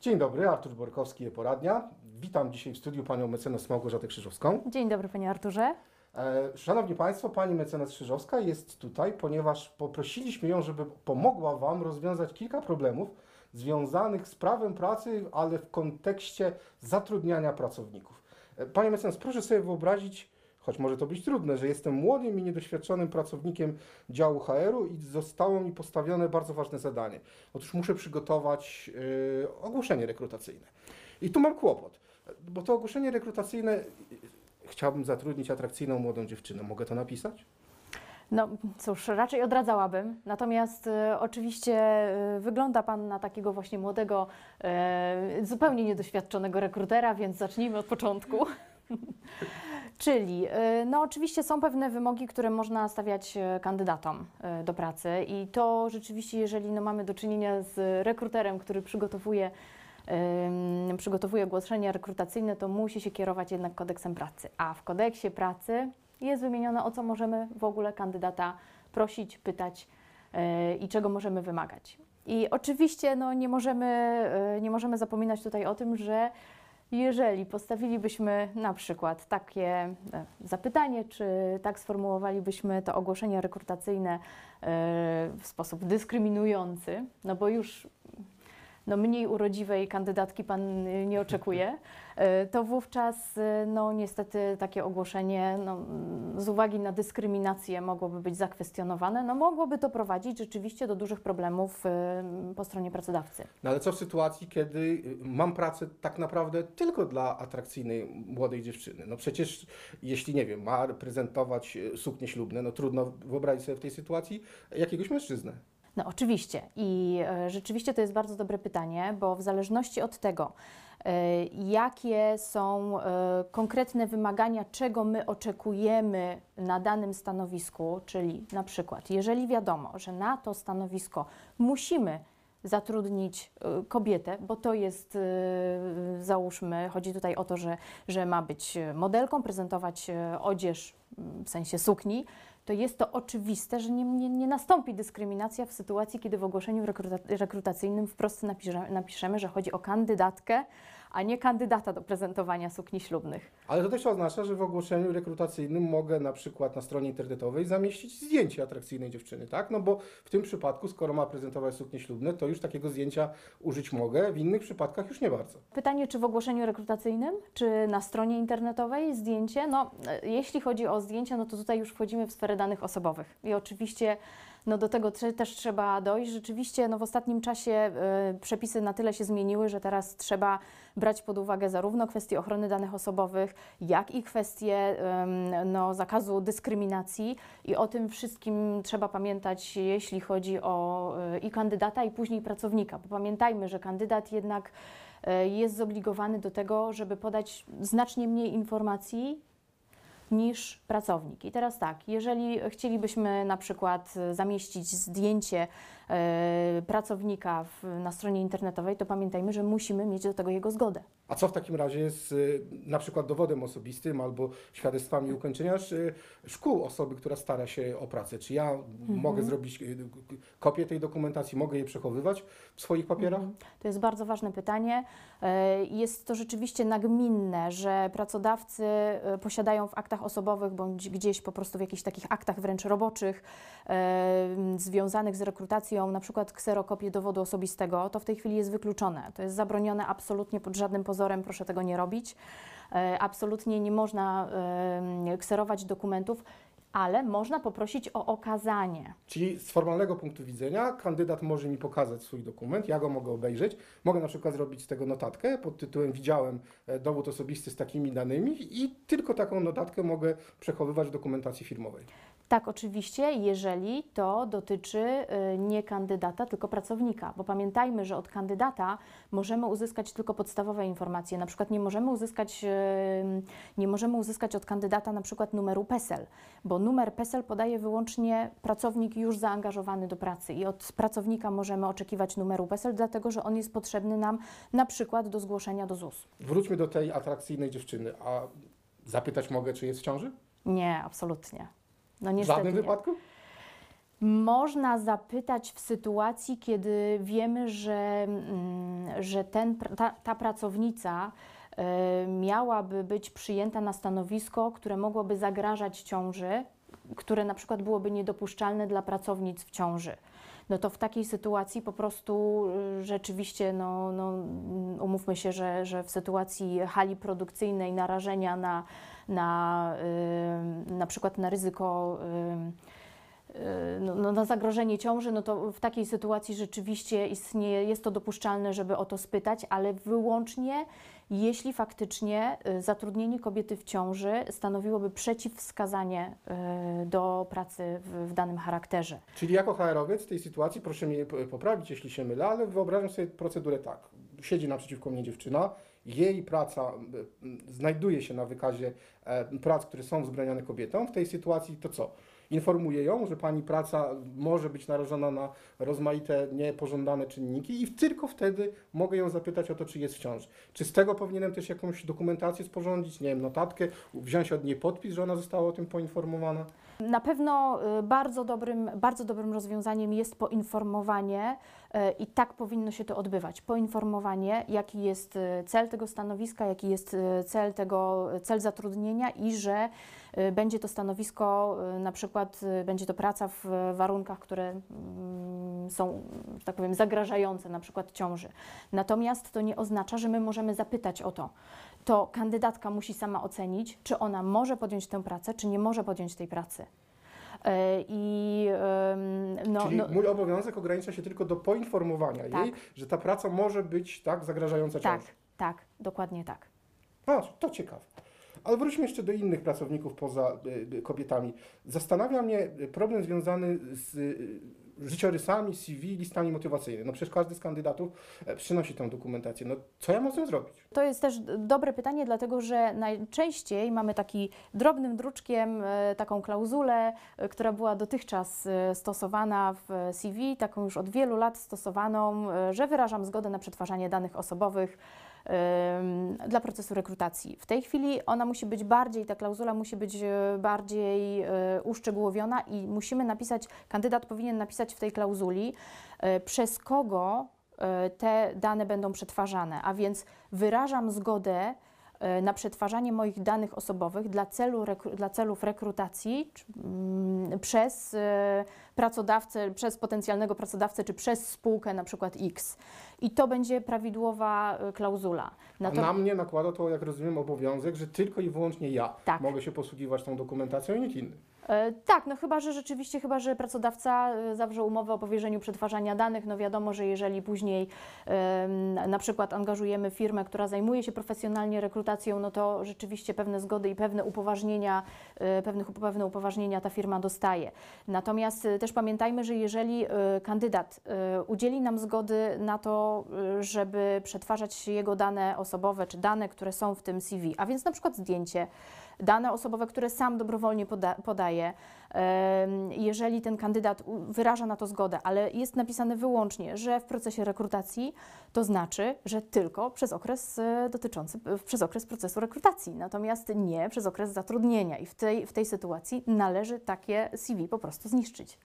Dzień dobry, Artur Borkowski, e-poradnia. Witam dzisiaj w studiu panią mecenas Małgorzatę Krzyżowską. Dzień dobry, panie Arturze. E, Szanowni Państwo, pani mecenas Krzyżowska jest tutaj, ponieważ poprosiliśmy ją, żeby pomogła Wam rozwiązać kilka problemów związanych z prawem pracy, ale w kontekście zatrudniania pracowników. E, Panie mecenas, proszę sobie wyobrazić, choć może to być trudne, że jestem młodym i niedoświadczonym pracownikiem działu HR-u i zostało mi postawione bardzo ważne zadanie. Otóż muszę przygotować e, ogłoszenie rekrutacyjne. I tu mam kłopot, bo to ogłoszenie rekrutacyjne chciałbym zatrudnić atrakcyjną młodą dziewczynę. Mogę to napisać? No cóż, raczej odradzałabym. Natomiast e, oczywiście e, wygląda Pan na takiego właśnie młodego, e, zupełnie niedoświadczonego rekrutera, więc zacznijmy od początku. Czyli, e, no oczywiście są pewne wymogi, które można stawiać e, kandydatom e, do pracy i to rzeczywiście, jeżeli no, mamy do czynienia z rekruterem, który przygotowuje przygotowuje ogłoszenia rekrutacyjne, to musi się kierować jednak kodeksem pracy. A w kodeksie pracy jest wymienione, o co możemy w ogóle kandydata prosić, pytać i czego możemy wymagać. I oczywiście no, nie, możemy, nie możemy zapominać tutaj o tym, że jeżeli postawilibyśmy na przykład takie e, zapytanie, czy tak sformułowalibyśmy to ogłoszenie rekrutacyjne e, w sposób dyskryminujący, no bo już no mniej urodziwej kandydatki Pan y, nie oczekuje, y, to wówczas y, no niestety takie ogłoszenie no, z uwagi na dyskryminację mogłoby być zakwestionowane, no mogłoby to prowadzić rzeczywiście do dużych problemów po stronie pracodawcy. No ale co w sytuacji, kiedy mam pracę tak naprawdę tylko dla atrakcyjnej młodej dziewczyny? No przecież, jeśli nie wiem, ma reprezentować suknie ślubne, no trudno wyobrazić sobie w tej sytuacji jakiegoś mężczyznę. No oczywiście. I e, rzeczywiście to jest bardzo dobre pytanie, bo w zależności od tego, e, jakie są e, konkretne wymagania, czego my oczekujemy na danym stanowisku, czyli na przykład, jeżeli wiadomo, że na to stanowisko musimy zatrudnić kobietę, bo to jest, załóżmy, chodzi tutaj o to, że, że ma być modelką, prezentować odzież w sensie sukni, to jest to oczywiste, że nie, nie, nie nastąpi dyskryminacja w sytuacji, kiedy w ogłoszeniu rekruta, rekrutacyjnym wprost napisze, napiszemy, że chodzi o kandydatkę, a nie kandydata do prezentowania sukni ślubnych. Ale to też oznacza, że w ogłoszeniu rekrutacyjnym mogę na przykład na stronie internetowej zamieścić zdjęcie atrakcyjnej dziewczyny, tak? No bo w tym przypadku, skoro ma prezentować suknie ślubne, to już takiego zdjęcia użyć mogę, w innych przypadkach już nie bardzo. Pytanie, czy w ogłoszeniu rekrutacyjnym, czy na stronie internetowej zdjęcie? No, e, jeśli chodzi o zdjęcia, no to tutaj już wchodzimy w sferę danych osobowych. I oczywiście no do tego też trzeba dojść. Rzeczywiście no w ostatnim czasie e, przepisy na tyle się zmieniły, że teraz trzeba brać pod uwagę zarówno kwestie ochrony danych osobowych, jak i kwestie no, zakazu dyskryminacji. I o tym wszystkim trzeba pamiętać, jeśli chodzi o e, i kandydata, i później pracownika. Bo pamiętajmy, że kandydat jednak e, jest zobligowany do tego, żeby podać znacznie mniej informacji niż pracownik. I teraz tak, jeżeli chcielibyśmy na przykład e, zamieścić zdjęcie e, pracownika na stronie internetowej, to pamiętajmy, że musimy mieć do tego jego zgodę. A co w takim razie z y, na przykład dowodem osobistym albo świadectwami ukończenia y, szkół osoby, która stara się o pracę? Czy ja mogę zrobić y, kopię tej dokumentacji, mogę je przechowywać w swoich papierach? To jest bardzo ważne pytanie. E, Jest to rzeczywiście nagminne, że pracodawcy posiadają w aktach osobowych bądź gdzieś po prostu w jakichś takich aktach wręcz roboczych związanych z rekrutacją, na przykład kserokopię dowodu osobistego, to w tej chwili jest wykluczone. To jest zabronione absolutnie pod żadnym pozorem, proszę tego nie robić. E, Absolutnie nie można kserować dokumentów, ale można poprosić o okazanie. Czyli z formalnego punktu widzenia kandydat może mi pokazać swój dokument, ja go mogę obejrzeć, mogę na przykład zrobić z tego notatkę pod tytułem widziałem e, dowód osobisty z takimi danymi i tylko taką notatkę mogę przechowywać w dokumentacji firmowej. Tak, oczywiście, jeżeli to dotyczy y, nie kandydata, tylko pracownika, bo pamiętajmy, że od kandydata możemy uzyskać tylko podstawowe informacje. Na przykład nie możemy uzyskać, y, nie możemy uzyskać od kandydata na przykład numeru PESEL, bo numer PESEL podaje wyłącznie pracownik już zaangażowany do pracy i od pracownika możemy oczekiwać numeru PESEL, dlatego że on jest potrzebny nam na przykład do zgłoszenia do ZUS. Wróćmy do tej atrakcyjnej dziewczyny, a zapytać mogę, czy jest w ciąży? Nie, absolutnie. No W żadnym nie. wypadku? Można zapytać w sytuacji, kiedy wiemy, że, mm, że ten, ta, ta pracownica e, miałaby być przyjęta na stanowisko, które mogłoby zagrażać ciąży, które na przykład byłoby niedopuszczalne dla pracownic w ciąży. No to w takiej sytuacji po prostu y, rzeczywiście, no, no, mm, umówmy się, że, że w sytuacji hali produkcyjnej narażenia na, na, na przykład na ryzyko no, no, na zagrożenie ciąży, no to w takiej sytuacji rzeczywiście istnieje, jest to dopuszczalne, żeby o to spytać, ale wyłącznie jeśli faktycznie y, zatrudnienie kobiety w ciąży stanowiłoby przeciwwskazanie y, do pracy w, w danym charakterze. Czyli jako HR-owiec w tej sytuacji, proszę mnie poprawić, jeśli się mylę, ale wyobrażam sobie procedurę tak. Siedzi naprzeciwko mnie dziewczyna, jej praca znajduje się na wykazie e, prac, które są wzbraniane kobietom. W tej sytuacji to co? Informuję ją, że pani praca może być narażona na rozmaite niepożądane czynniki i tylko wtedy mogę ją zapytać o to, czy jest w ciąży. Czy z tego powinienem też jakąś dokumentację sporządzić, nie wiem, notatkę, wziąć od niej podpis, że ona została o tym poinformowana? Na pewno y, bardzo dobrym, bardzo dobrym rozwiązaniem jest poinformowanie y, i tak powinno się to odbywać. Poinformowanie, jaki jest y, cel tego stanowiska, jaki jest cel tego, cel zatrudnienia i że będzie to stanowisko, na przykład y, będzie to praca w warunkach, które mm, są, tak powiem, zagrażające, na przykład ciąży. Natomiast to nie oznacza, że my możemy zapytać o to. To kandydatka musi sama ocenić, czy ona może podjąć tę pracę, czy nie może podjąć tej pracy. E, I no, Czyli no, mój obowiązek ogranicza się tylko do poinformowania Tak. jej, że ta praca może być tak zagrażająca tak, ciąży. tak, dokładnie tak. A, to ciekawe. Ale wróćmy jeszcze do innych pracowników poza y, y, kobietami. Zastanawia mnie y, problem związany z życiorysami, CV, listami motywacyjnymi. No przecież każdy z kandydatów e, przynosi tę dokumentację. No co ja nią zrobić? To jest też dobre pytanie, dlatego że najczęściej mamy taki drobnym druczkiem e, taką klauzulę, e, która była dotychczas e, stosowana w CV, taką już od wielu lat stosowaną, e, że wyrażam zgodę na przetwarzanie danych osobowych dla procesu rekrutacji. W tej chwili ona musi być bardziej, ta klauzula musi być e, bardziej e, uszczegółowiona i musimy napisać, kandydat powinien napisać w tej klauzuli, e, przez kogo te dane będą przetwarzane, a więc wyrażam zgodę na przetwarzanie moich danych osobowych dla, celu, dla celów rekrutacji czy, mm, przez e, pracodawcę, przez potencjalnego pracodawcę, czy przez spółkę na przykład X. I to będzie prawidłowa e, klauzula. A Nato- na mnie nakłada to, jak rozumiem, obowiązek, że tylko i wyłącznie ja Tak. mogę się posługiwać tą dokumentacją i nikt inny. E, Tak, no chyba, że rzeczywiście, chyba, że pracodawca e, zawrze umowę o powierzeniu przetwarzania danych, no wiadomo, że jeżeli później na przykład angażujemy firmę, która zajmuje się profesjonalnie rekrutacją, no to rzeczywiście pewne zgody i pewne upoważnienia, e, pewne upoważnienia ta firma dostaje. Natomiast też pamiętajmy, że jeżeli kandydat udzieli nam zgody na to, żeby przetwarzać jego dane osobowe, czy dane, które są w tym CV, a więc na przykład zdjęcie, dane osobowe, które sam dobrowolnie poda, podaje. Jeżeli ten kandydat wyraża na to zgodę, ale jest napisane wyłącznie, że w procesie rekrutacji, to znaczy, że tylko przez okres e, dotyczący, przez okres procesu rekrutacji, natomiast nie przez okres zatrudnienia. I w tej, w tej sytuacji należy takie CV po prostu zniszczyć.